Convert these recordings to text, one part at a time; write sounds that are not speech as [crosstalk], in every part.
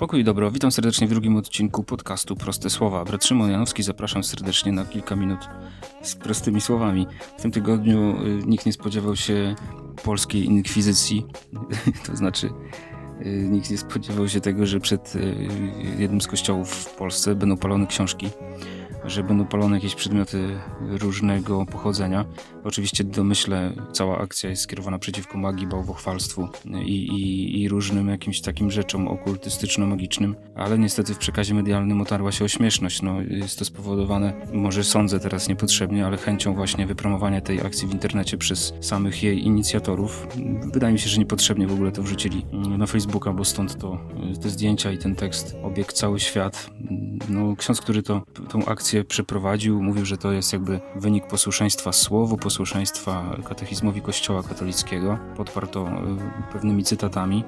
Pokój i dobro, witam serdecznie w drugim odcinku podcastu Proste Słowa. Brat Szymon Janowski, zapraszam serdecznie na kilka minut z prostymi słowami. W tym tygodniu y, nikt nie spodziewał się polskiej inkwizycji, [laughs] to znaczy y, nikt nie spodziewał się tego, że przed y, jednym z kościołów w Polsce będą palone książki że będą palone jakieś przedmioty różnego pochodzenia. Oczywiście domyślę, cała akcja jest skierowana przeciwko magii, bałwochwalstwu i, i, i różnym jakimś takim rzeczom okultystyczno-magicznym, ale niestety w przekazie medialnym otarła się o śmieszność. No, jest to spowodowane, może sądzę teraz niepotrzebnie, ale chęcią właśnie wypromowania tej akcji w internecie przez samych jej inicjatorów. Wydaje mi się, że niepotrzebnie w ogóle to wrzucili na Facebooka, bo stąd to, te zdjęcia i ten tekst obiegł cały świat. No, ksiądz, który to, tą akcję przeprowadził, mówił, że to jest jakby wynik posłuszeństwa słowu, posłuszeństwa katechizmowi Kościoła katolickiego. Podparł to e, pewnymi cytatami.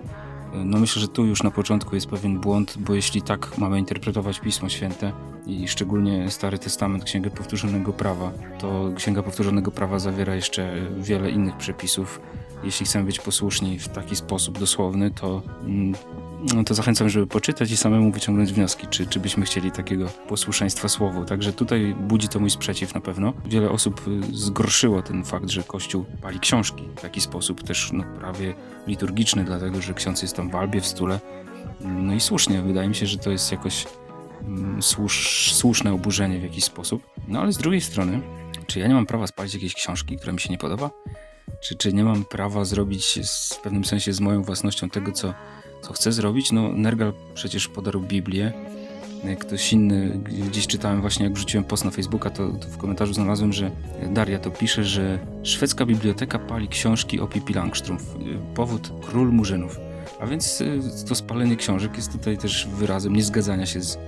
E, no myślę, że tu już na początku jest pewien błąd, bo jeśli tak mamy interpretować Pismo Święte i szczególnie Stary Testament, Księgę Powtórzonego Prawa, to Księga Powtórzonego Prawa zawiera jeszcze wiele innych przepisów. Jeśli chcemy być posłuszni w taki sposób dosłowny, to mm, no to zachęcam, żeby poczytać i samemu wyciągnąć wnioski, czy, czy byśmy chcieli takiego posłuszeństwa słowu. Także tutaj budzi to mój sprzeciw na pewno. Wiele osób y, zgorszyło ten fakt, że Kościół pali książki w taki sposób też no, prawie liturgiczny, dlatego że ksiądz jest tam w albie, w stule. No i słusznie, wydaje mi się, że to jest jakoś mm, słusz, słuszne oburzenie w jakiś sposób. No ale z drugiej strony, czy ja nie mam prawa spalić jakiejś książki, która mi się nie podoba? Czy, czy nie mam prawa zrobić w pewnym sensie z moją własnością tego, co co chce zrobić? No, Nergal przecież podarł Biblię. Ktoś inny, gdzieś czytałem właśnie, jak wrzuciłem post na Facebooka, to, to w komentarzu znalazłem, że Daria to pisze, że szwedzka biblioteka pali książki o Pippi Langstrumpf. Powód król murzynów. A więc y, to spalenie książek jest tutaj też wyrazem niezgadzania się z, y,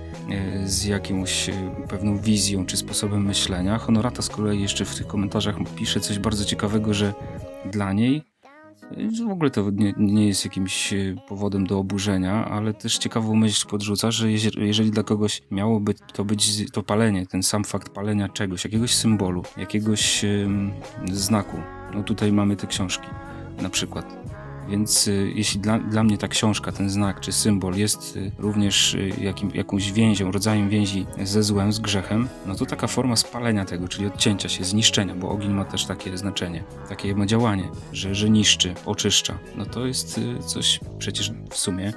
z jakąś y, pewną wizją czy sposobem myślenia. Honorata z kolei jeszcze w tych komentarzach pisze coś bardzo ciekawego, że dla niej w ogóle to nie, nie, jest jakimś e, powodem do oburzenia, ale też ciekawą myśl podrzuca, że jeżeli dla kogoś miałoby to być to palenie, ten sam fakt palenia czegoś, jakiegoś symbolu, jakiegoś um, znaku, no tutaj mamy te książki na przykład więc y, jeśli dla, dla mnie ta książka, ten znak czy symbol jest y, również y, jakim, jakąś więzią, rodzajem więzi ze złem, z grzechem, no to taka forma spalenia tego, czyli odcięcia się, zniszczenia, bo ogień ma też takie znaczenie, takie ma działanie, że, że niszczy, oczyszcza. No to jest coś przecież w sumie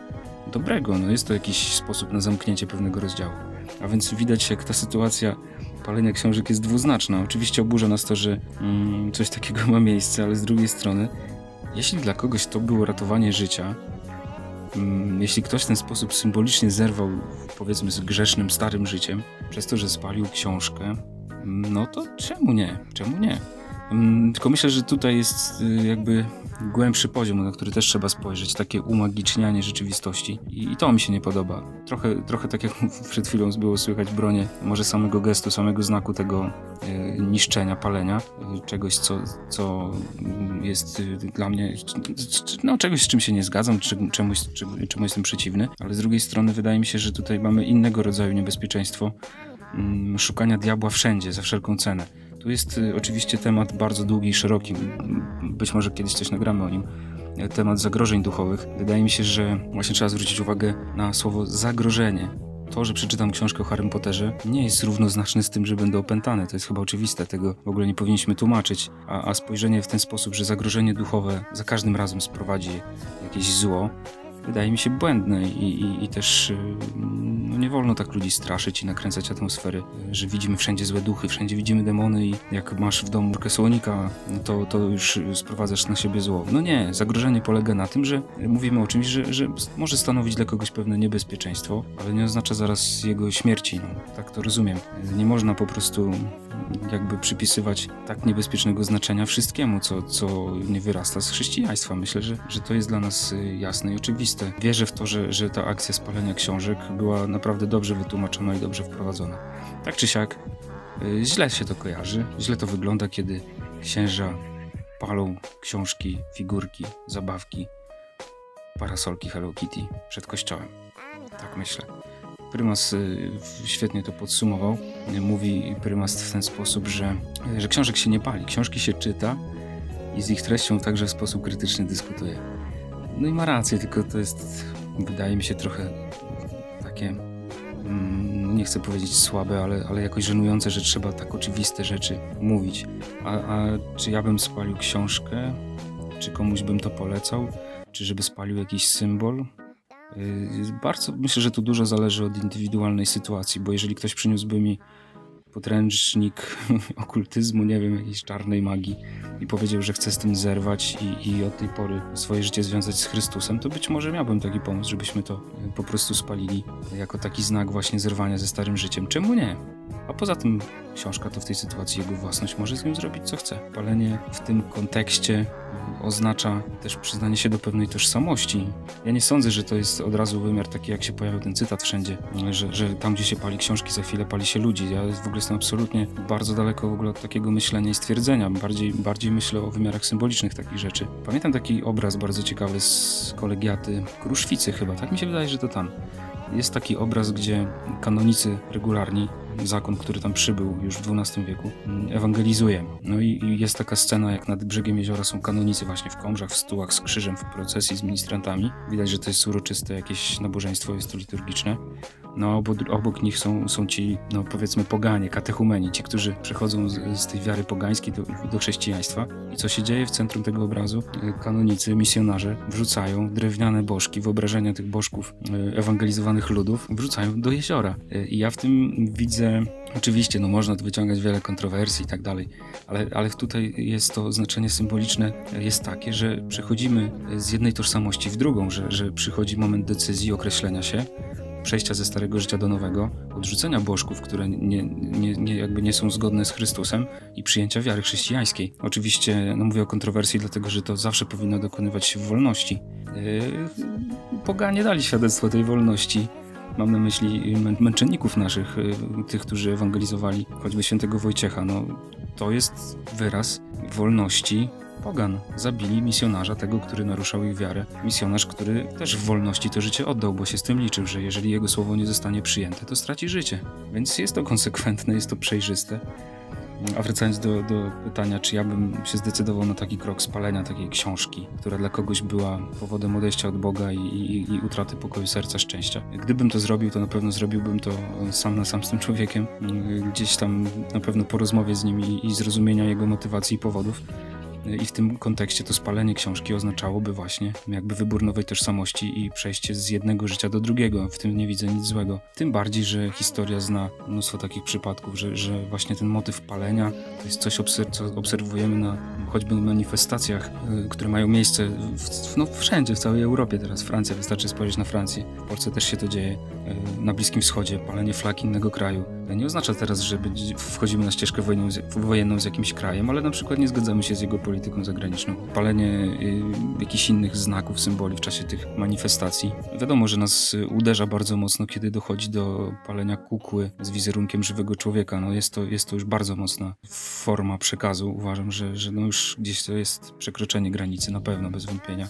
dobrego. No jest to jakiś sposób na zamknięcie pewnego rozdziału. A więc widać, jak ta sytuacja palenia książek jest dwuznaczna. Oczywiście oburza nas to, że mm, coś takiego [laughs] ma miejsce, ale z drugiej strony jeśli dla kogoś to było ratowanie życia, mm, jeśli ktoś w ten sposób symbolicznie zerwał, powiedzmy, z grzesznym, starym życiem, przez to, że spalił książkę, mm, no to czemu nie? Czemu nie? Mm, tylko myślę, że tutaj jest y, jakby głębszy poziom, na który też trzeba spojrzeć, takie umagicznianie rzeczywistości. I, to mi się nie podoba. Trochę, trochę tak jak [laughs] przed chwilą było słychać bronię, może samego gestu, samego znaku tego e, niszczenia, palenia, e, czegoś, co, co jest e, dla mnie, no czegoś, z czym się nie zgadzam, czemuś, czemu jestem przeciwny, ale z drugiej strony wydaje mi się, że tutaj mamy innego rodzaju niebezpieczeństwo, mm, szukania diabła wszędzie, za wszelką cenę tu jest y, oczywiście temat bardzo długi i szeroki. Być może kiedyś coś nagramy o nim. Temat zagrożeń duchowych. Wydaje mi się, że właśnie trzeba zwrócić uwagę na słowo zagrożenie. To, że przeczytam książkę o Harrym Potterze, nie jest równoznaczne z tym, że będę opętany. To jest chyba oczywiste, tego w ogóle nie powinniśmy tłumaczyć. A, a spojrzenie w ten sposób, że zagrożenie duchowe za każdym razem sprowadzi jakieś zło, wydaje mi się błędne i, i, i też y, no nie wolno tak ludzi straszyć i nakręcać atmosfery, że widzimy wszędzie złe duchy, wszędzie widzimy demony i jak masz w domu rurkę słonika, to, to już sprowadzasz na siebie zło. No nie, zagrożenie polega na tym, że mówimy o czymś, że, że może stanowić dla kogoś pewne niebezpieczeństwo, ale nie oznacza zaraz jego śmierci. No, tak to rozumiem. Nie można po prostu jakby przypisywać tak niebezpiecznego znaczenia wszystkiemu, co, co nie wyrasta z chrześcijaństwa. Myślę, że, że to jest dla nas y, jasne i oczywiste. Wierzę w to, że, że ta akcja spalenia książek była naprawdę dobrze wytłumaczona i dobrze wprowadzona. Tak czy siak, y, źle się to kojarzy, źle to wygląda, kiedy księża palą książki, figurki, zabawki, parasolki Hello Kitty przed kościołem. Tak myślę. Prymas y, świetnie to podsumował. Mówi Prymas w ten sposób, że, że książek się nie pali, książki się czyta i z ich treścią także w sposób krytyczny dyskutuje. No i ma rację, tylko to jest, wydaje mi się, trochę takie, mm, nie chcę powiedzieć słabe, ale, ale jakoś żenujące, że trzeba tak oczywiste rzeczy mówić. A, a czy ja bym spalił książkę? Czy komuś bym to polecał? Czy żeby spalił jakiś symbol? Yy, bardzo myślę, że tu dużo zależy od indywidualnej sytuacji, bo jeżeli ktoś przyniósłby mi podręcznik [laughs] okultyzmu, nie wiem, jakiejś czarnej magii i powiedział, że chce z tym zerwać i, i od tej pory swoje życie związać z Chrystusem, to być może miałbym taki pomysł, żebyśmy to po prostu spalili jako taki znak właśnie zerwania ze starym życiem. Czemu nie? A poza tym książka to w tej sytuacji jego własność może z nim zrobić co chce. Palenie w tym kontekście oznacza też przyznanie się do pewnej tożsamości. Ja nie sądzę, że to jest od razu wymiar taki, jak się pojawił ten cytat wszędzie, że, że tam, gdzie się pali książki, za chwilę pali się ludzi. Ja w ogóle jestem absolutnie bardzo daleko w ogóle od takiego myślenia i stwierdzenia. Bardziej, bardziej myślę o wymiarach symbolicznych takich rzeczy. Pamiętam taki obraz bardzo ciekawy z kolegiaty Kruszwicy chyba, tak mi się wydaje, że to tam. Jest taki obraz, gdzie kanonicy regularni zakon, który tam przybył już w XII wieku, ewangelizuje. No i, i, jest taka scena, jak nad brzegiem jeziora są kanonicy właśnie w komrzach, w stułach z krzyżem, w procesji z ministrantami. Widać, że to jest uroczyste jakieś nabożeństwo, jest to liturgiczne. No obok, nich są, są ci, no powiedzmy, poganie, katechumeni, ci, którzy przechodzą z, z tej wiary pogańskiej do, do chrześcijaństwa. I co się dzieje w centrum tego obrazu? Kanonicy, misjonarze wrzucają drewniane bożki, wyobrażenia tych bożków e, ewangelizowanych ludów, wrzucają do jeziora. E, I ja w tym widzę Oczywiście, no można tu wyciągać wiele kontrowersji i tak dalej, ale, ale tutaj jest to znaczenie symboliczne, jest takie, że przechodzimy z jednej tożsamości w drugą, że, że przychodzi moment decyzji, określenia się, przejścia ze starego życia do nowego, odrzucenia bożków, które nie, nie, nie, jakby nie są zgodne z Chrystusem i przyjęcia wiary chrześcijańskiej. Oczywiście no mówię o kontrowersji, dlatego że to zawsze powinno dokonywać się w wolności. Yy, poganie dali świadectwo tej wolności. Mam na myśli męczenników naszych, yy, tych, którzy ewangelizowali choćby świętego Wojciecha. No, to jest wyraz wolności pogan. Zabili misjonarza, tego, który naruszał ich wiarę. Misjonarz, który też w wolności to życie oddał, bo się z tym liczył, że jeżeli jego słowo nie zostanie przyjęte, to straci życie. Więc jest to konsekwentne, jest to przejrzyste. A wracając do, do, pytania, czy ja bym się zdecydował na taki krok spalenia takiej książki, która dla kogoś była powodem odejścia od Boga i, i, i, utraty pokoju serca, szczęścia. Gdybym to zrobił, to na pewno zrobiłbym to sam na sam z tym człowiekiem. Gdzieś tam na pewno po rozmowie z nim i, i zrozumienia jego motywacji i powodów. I w tym kontekście to spalenie książki oznaczałoby właśnie jakby wybór nowej tożsamości i przejście z jednego życia do drugiego. W tym nie widzę nic złego. Tym bardziej, że historia zna mnóstwo takich przypadków, że, że właśnie ten motyw palenia to jest coś, co obserwujemy na choćby manifestacjach, y, które mają miejsce w, no, wszędzie, w całej Europie teraz. Francja, wystarczy spojrzeć na Francję. W Polsce też się to dzieje. Y, na Bliskim Wschodzie, palenie flag innego kraju. Nie oznacza teraz, że wchodzimy na ścieżkę wojenną z, jakimś krajem, ale na przykład nie zgadzamy się z jego polityką zagraniczną. Palenie y, jakichś innych znaków, symboli w czasie tych manifestacji. Wiadomo, że nas uderza bardzo mocno, kiedy dochodzi do palenia kukły z wizerunkiem żywego człowieka. No jest, to, jest to już bardzo mocna forma przekazu. Uważam, że, że no już gdzieś to jest przekroczenie granicy, na pewno, bez wątpienia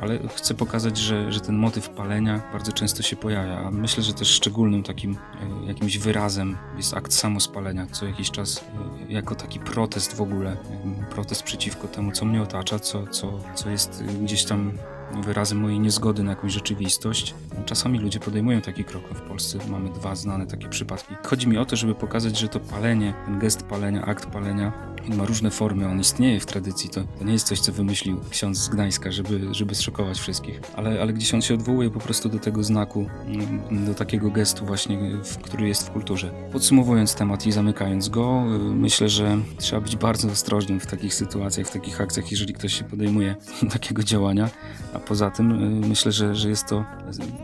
ale chcę pokazać, że, że ten motyw palenia bardzo często się pojawia. A myślę, że też szczególnym takim e, jakimś wyrazem jest akt samospalenia, co jakiś czas e, jako taki protest w ogóle, protest przeciwko temu, co mnie otacza, co, co, co jest gdzieś tam wyrazem mojej niezgody na jakąś rzeczywistość. Czasami ludzie podejmują taki krok. W Polsce mamy dwa znane takie przypadki. Chodzi mi o to, żeby pokazać, że to palenie, ten gest palenia, akt palenia ma różne formy, on istnieje w tradycji. To, nie jest coś, co wymyślił ksiądz z Gdańska, żeby, żeby zszokować wszystkich, ale, ale gdzieś on się odwołuje po prostu do tego znaku, mm, do takiego gestu właśnie, który jest w kulturze. Podsumowując temat i zamykając go, myślę, że trzeba być bardzo ostrożnym w takich sytuacjach, w takich akcjach, jeżeli ktoś się podejmuje [laughs] takiego działania, a poza tym y, myślę, że, że jest to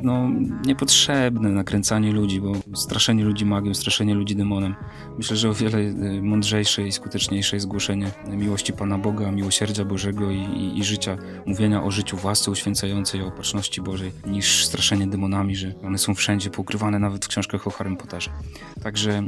no, niepotrzebne nakręcanie ludzi, bo straszenie ludzi magią, straszenie ludzi demonem. Myślę, że o wiele y, mądrzejsze i skuteczniejsze jest głoszenie miłości Pana Boga, miłosierdzia Bożego i, i, i życia, mówienia o życiu w łasce uświęcającej, o opatrzności Bożej, niż straszenie demonami, że one są wszędzie poukrywane nawet w książkach o Harrym Potterze. Także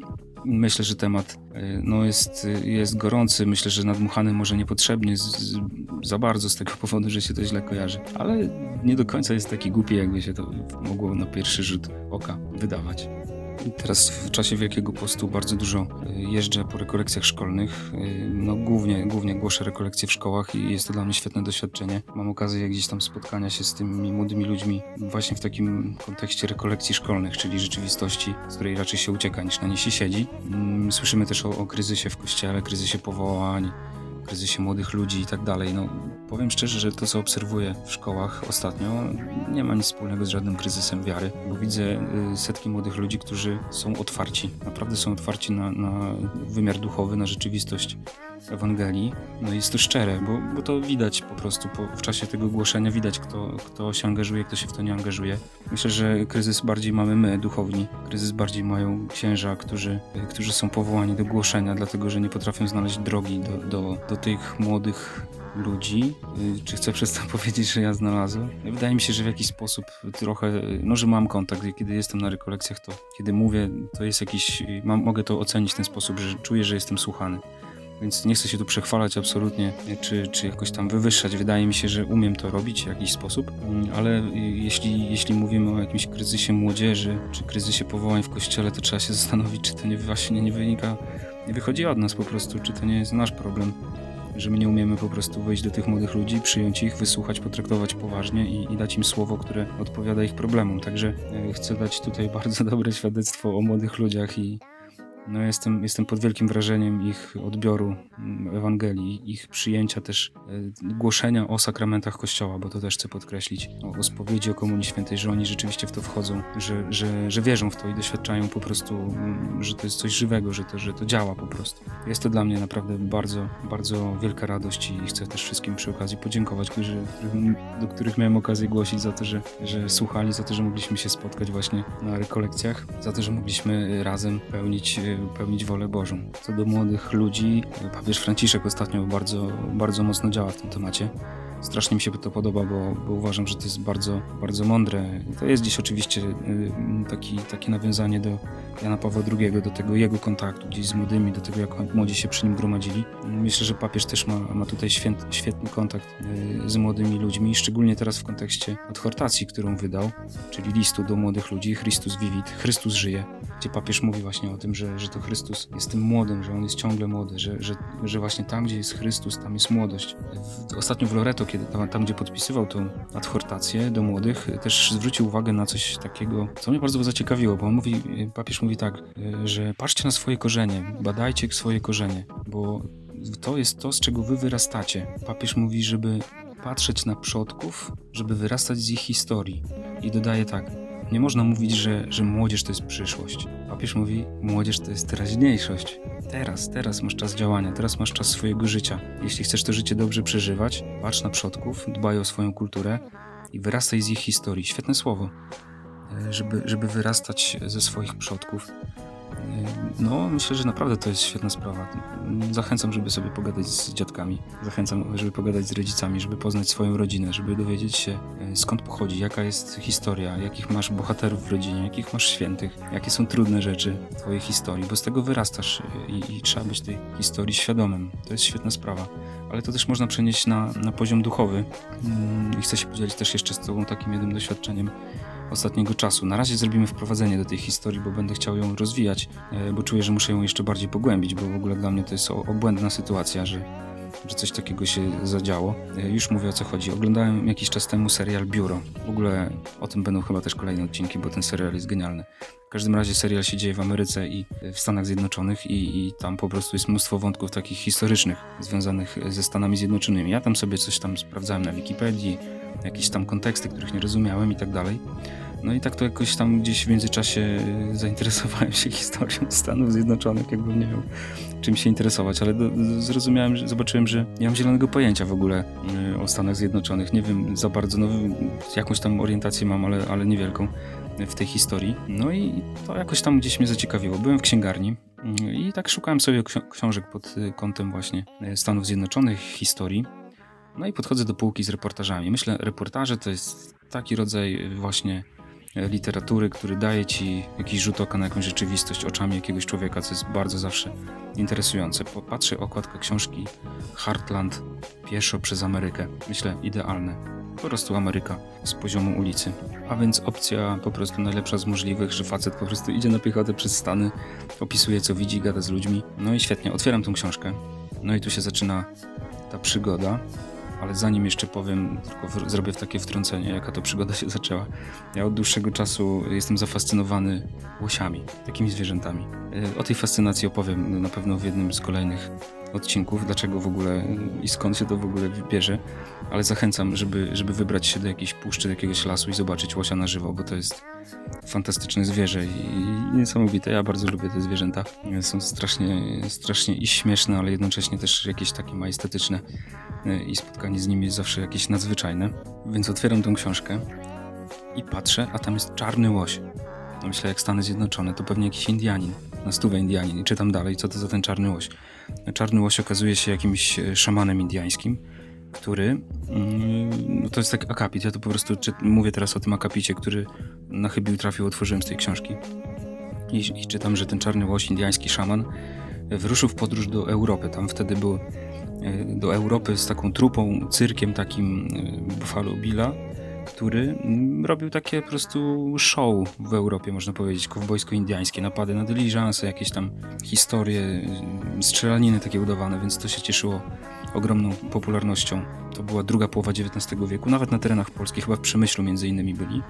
Myślę, że temat e, no, jest, jest gorący. Myślę, że nadmuchany może niepotrzebnie z, z, za bardzo z tego [laughs] powodu, że się to źle kojarzy. Ale nie do końca jest taki głupi, jakby się to mogło na pierwszy rzut oka wydawać. Teraz w czasie Wielkiego Postu bardzo dużo y, jeżdżę po rekolekcjach szkolnych. Y, no głównie, głównie głoszę rekolekcje w szkołach i jest to dla mnie świetne doświadczenie. Mam okazję gdzieś tam spotkania się z tymi młodymi ludźmi właśnie w takim kontekście rekolekcji szkolnych, czyli rzeczywistości, z której raczej się ucieka niż na niej się siedzi. Mm, słyszymy też o, o kryzysie w kościele, kryzysie powołań, kryzysie młodych ludzi i tak dalej. No, powiem szczerze, że to, co obserwuję w szkołach ostatnio, nie ma nic wspólnego z żadnym kryzysem wiary, bo widzę y, setki młodych ludzi, którzy są otwarci, naprawdę są otwarci na, na wymiar duchowy, na rzeczywistość Ewangelii. No jest to szczere, bo, bo to widać po prostu po, w czasie tego głoszenia, widać kto, kto się angażuje, kto się w to nie angażuje. Myślę, że kryzys bardziej mamy my, duchowni, kryzys bardziej mają księża, którzy, którzy są powołani do głoszenia, dlatego że nie potrafią znaleźć drogi do, do, do tych młodych ludzi. Y, czy chcę przez to [laughs] powiedzieć, że ja znalazłem? Wydaje mi się, że w jakiś sposób trochę, no że mam kontakt, kiedy jestem na rekolekcjach, to kiedy mówię, to jest jakiś, mam, mogę to ocenić w ten sposób, że czuję, że jestem słuchany. Więc nie chcę się tu przechwalać absolutnie, czy, czy jakoś tam wywyższać. Wydaje mi się, że umiem to robić w jakiś sposób, mm, ale jeśli, jeśli mówimy o jakimś kryzysie młodzieży, czy kryzysie powołań w kościele, to trzeba się zastanowić, czy to nie właśnie nie wynika, nie wychodzi od nas po prostu, czy to nie jest nasz problem że my nie umiemy po prostu wejść do tych młodych ludzi, przyjąć ich, wysłuchać, potraktować poważnie i, i dać im słowo, które odpowiada ich problemom. Także e, chcę dać tutaj [laughs] bardzo dobre świadectwo o młodych ludziach i, no jestem, jestem pod wielkim wrażeniem ich odbioru mm, Ewangelii, ich przyjęcia też, e, głoszenia o sakramentach Kościoła, bo to też chcę podkreślić, o, o spowiedzi, o Komunii Świętej, że oni rzeczywiście w to wchodzą, że, że, że wierzą w to i doświadczają po prostu, mm, że to jest coś żywego, że to, że to działa po prostu. Jest to dla mnie naprawdę bardzo, bardzo wielka radość i chcę też wszystkim przy okazji podziękować, którzy, do których miałem okazję głosić za to, że, że słuchali, za to, że mogliśmy się spotkać właśnie na rekolekcjach, za to, że mogliśmy razem pełnić e, pełnić wolę Bożą. Co do młodych ludzi, papież Franciszek ostatnio bardzo, bardzo mocno działa w tym temacie. Strasznie mi się to podoba, bo, bo, uważam, że to jest bardzo, bardzo mądre. To jest dziś oczywiście y, taki, takie nawiązanie do Jana Pawła II, do tego jego kontaktu gdzieś z młodymi, do tego, jak młodzi się przy nim gromadzili. Myślę, że papież też ma, ma tutaj święt, świetny kontakt y, z młodymi ludźmi, szczególnie teraz w kontekście adhortacji, którą wydał, czyli listu do młodych ludzi, Chrystus vivit, Chrystus żyje, gdzie papież mówi właśnie o tym, że, że to Chrystus jest tym młodym, że on jest ciągle młody, że, że, że właśnie tam, gdzie jest Chrystus, tam jest młodość. Ostatnio w Loreto, kiedy tam, tam, gdzie podpisywał tą adhortację do młodych, też zwrócił uwagę na coś takiego, co mnie bardzo zaciekawiło, bo on mówi, papież mówi tak, że patrzcie na swoje korzenie, badajcie swoje korzenie, bo to jest to, z czego wy wyrastacie. Papież mówi, żeby patrzeć na przodków, żeby wyrastać z ich historii. I dodaje tak, nie można mówić, że, że młodzież to jest przyszłość. Papież mówi, młodzież to jest teraźniejszość. Teraz, teraz masz czas działania, teraz masz czas swojego życia. Jeśli chcesz to życie dobrze przeżywać, patrz na przodków, dbaj o swoją kulturę i wyrastaj z ich historii. Świetne słowo, e, żeby, żeby wyrastać ze swoich przodków. No, myślę, że naprawdę to jest świetna sprawa. Zachęcam, żeby sobie pogadać z dziadkami. Zachęcam, żeby pogadać z rodzicami, żeby poznać swoją rodzinę, żeby dowiedzieć się e, skąd pochodzi, jaka jest historia, jakich masz bohaterów w rodzinie, jakich masz świętych, jakie są trudne rzeczy w twojej historii, bo z tego wyrastasz e, i, i trzeba być tej historii świadomym. To jest świetna sprawa. Ale to też można przenieść na, na poziom duchowy. I chcę się podzielić też jeszcze z tobą takim jednym doświadczeniem ostatniego czasu. Na razie zrobimy wprowadzenie do tej historii, bo będę chciał ją rozwijać, e, bo czuję, że muszę ją jeszcze bardziej pogłębić, bo w ogóle dla mnie to jest obłędna sytuacja, że, że coś takiego się zadziało. E, już mówię o co chodzi. Oglądałem jakiś czas temu serial Biuro. W ogóle o tym będą chyba też kolejne odcinki, bo ten serial jest genialny. W każdym razie serial się dzieje w Ameryce i w Stanach Zjednoczonych i, i, tam po prostu jest mnóstwo wątków takich historycznych związanych ze Stanami Zjednoczonymi. Ja tam sobie coś tam sprawdzałem na Wikipedii, jakieś tam konteksty, których nie rozumiałem i tak dalej. No i tak to jakoś tam gdzieś w międzyczasie y, [laughs] zainteresowałem się historią Stanów Zjednoczonych, jakbym nie miał czym się interesować, ale do, zrozumiałem, że, zobaczyłem, że nie mam zielonego pojęcia w ogóle y, o Stanach Zjednoczonych. Nie wiem za bardzo, no jakąś tam orientację mam, ale, ale niewielką w tej historii. No i to jakoś tam gdzieś mnie zaciekawiło. Byłem w księgarni y, i tak szukałem sobie książek pod kątem właśnie Stanów Zjednoczonych, historii. No i podchodzę do półki z reportażami. Myślę, reportaże to jest taki rodzaj właśnie literatury, który daje ci jakiś rzut oka na jakąś rzeczywistość oczami jakiegoś człowieka, co jest bardzo zawsze interesujące. Popatrzę okładkę książki Heartland pieszo przez Amerykę. Myślę, idealne. Po prostu Ameryka z poziomu ulicy. A więc opcja po prostu najlepsza z możliwych, że facet po prostu idzie na piechotę przez Stany, opisuje co widzi, gada z ludźmi. No i świetnie, otwieram tą książkę. No i tu się zaczyna ta przygoda ale zanim jeszcze powiem, tylko zrobię takie wtrącenie, jaka to przygoda się zaczęła. Ja od dłuższego czasu jestem zafascynowany łosiami, takimi zwierzętami. E, o tej fascynacji opowiem na pewno w jednym z kolejnych odcinków, dlaczego w ogóle i skąd się to w ogóle bierze, ale zachęcam, żeby, żeby wybrać się do jakiejś puszczy, do jakiegoś lasu i zobaczyć łosia na żywo, bo to jest fantastyczne zwierzę i niesamowite. Ja bardzo lubię te zwierzęta. Są strasznie, strasznie i śmieszne, ale jednocześnie też jakieś takie majestetyczne i spotkanie z nimi jest zawsze jakieś nadzwyczajne. Więc otwieram tą książkę i patrzę, a tam jest czarny łoś. Myślę, jak Stany Zjednoczone, to pewnie jakiś Indianin, na stówę Indianin. I czytam dalej, co to za ten czarny łoś. Czarny łoś okazuje się jakimś e, szamanem indiańskim, który, mm, no to jest tak akapit, ja to po prostu czy, mówię teraz o tym akapicie, który na chybił trafił, otworzyłem z tej książki. I, I czytam, że ten czarny łoś, indiański szaman, wyruszył w podróż do Europy. Tam wtedy był E, do Europy z taką trupą, cyrkiem takim e, Buffalo Billa, który mm, robił takie po prostu show w Europie, można powiedzieć, kowbojsko-indiańskie, napady na dyliżanse, jakieś tam historie, mm, strzelaniny takie udawane, więc to się cieszyło ogromną popularnością. To była druga połowa XIX wieku, nawet na terenach polskich, chyba w Przemyślu między innymi byli.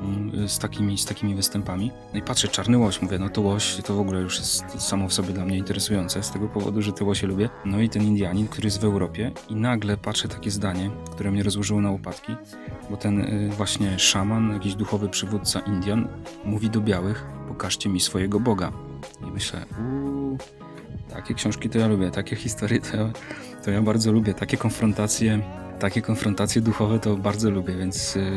Mm, z takimi, z takimi występami. No i patrzę, czarny łoś, mówię, no to łoś to w ogóle już jest samo w sobie dla mnie interesujące, z tego powodu, że te łosie lubię. No i ten Indianin, który jest w Europie i nagle patrzę takie zdanie, które mnie rozłożyło na łopatki, bo ten y, właśnie szaman, jakiś duchowy przywódca Indian mówi do białych, pokażcie mi swojego Boga. I myślę, uuu, takie książki to ja lubię, takie historie to ja, to ja bardzo lubię, takie konfrontacje, takie konfrontacje duchowe to bardzo lubię, więc y,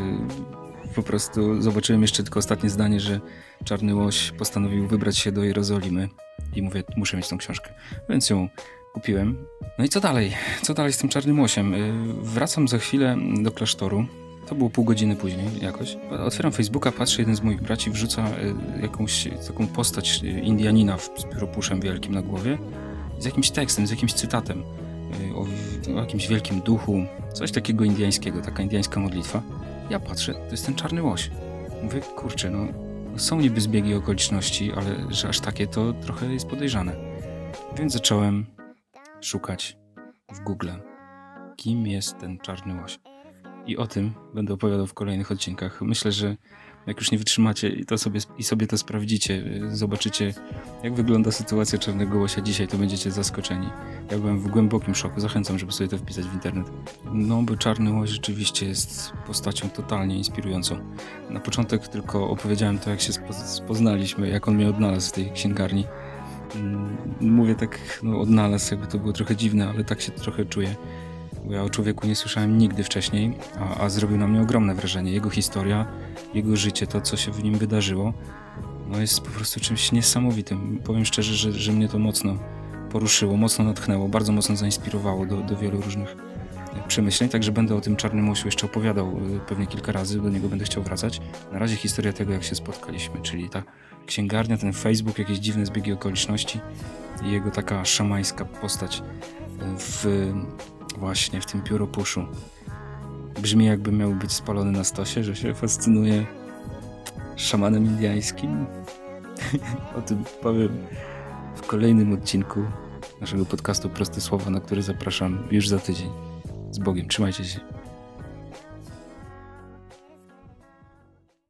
po prostu zobaczyłem jeszcze tylko ostatnie zdanie, że Czarny Łoś postanowił wybrać się do Jerozolimy i mówię, muszę mieć tą książkę. Więc ją kupiłem. No i co dalej? Co dalej z tym Czarnym Łosiem? Y, wracam za chwilę do klasztoru. To było pół godziny później jakoś. Otwieram Facebooka, patrzę, jeden z moich braci wrzuca y, jakąś taką postać y, Indianina z pióropuszem wielkim na głowie z jakimś tekstem, z jakimś cytatem o, o jakimś wielkim duchu, coś takiego indiańskiego, taka indiańska modlitwa. Ja patrzę, to jest ten czarny łoś. Mówię, kurczę, no są niby zbiegi okoliczności, ale że aż takie to trochę jest podejrzane. Więc zacząłem szukać w Google, kim jest ten czarny łoś. I o tym będę opowiadał w kolejnych odcinkach. Myślę, że jak już nie wytrzymacie i, to sobie, i sobie to sprawdzicie, y, zobaczycie, jak wygląda sytuacja Czarnego Łosia dzisiaj, to będziecie zaskoczeni. Ja byłem w głębokim szoku. Zachęcam, żeby sobie to wpisać w internet. No, bo Czarny Łoś rzeczywiście jest postacią totalnie inspirującą. Na początek tylko opowiedziałem to, jak się poznaliśmy, jak on mnie odnalazł w tej księgarni. Mm, mówię tak, no odnalazł, jakby to było trochę dziwne, ale tak się trochę czuję. Bo ja o człowieku nie słyszałem nigdy wcześniej, a, a zrobił na mnie ogromne wrażenie. Jego historia, jego życie, to co się w nim wydarzyło, no jest po prostu czymś niesamowitym. Powiem szczerze, że, że mnie to mocno poruszyło, mocno natchnęło, bardzo mocno zainspirowało do, do wielu różnych e, przemyśleń, także będę o tym czarnym osiu jeszcze opowiadał e, pewnie kilka razy, do niego będę chciał wracać. Na razie historia tego, jak się spotkaliśmy, czyli ta księgarnia, ten Facebook, jakieś dziwne zbiegi okoliczności i jego taka szamańska postać w właśnie w tym pióropuszu. Brzmi jakby miał być spalony na stosie, że się fascynuje szamanem indiańskim. [laughs] o tym powiem w kolejnym odcinku naszego podcastu Proste Słowa, na który zapraszam już za tydzień. Z Bogiem, trzymajcie się.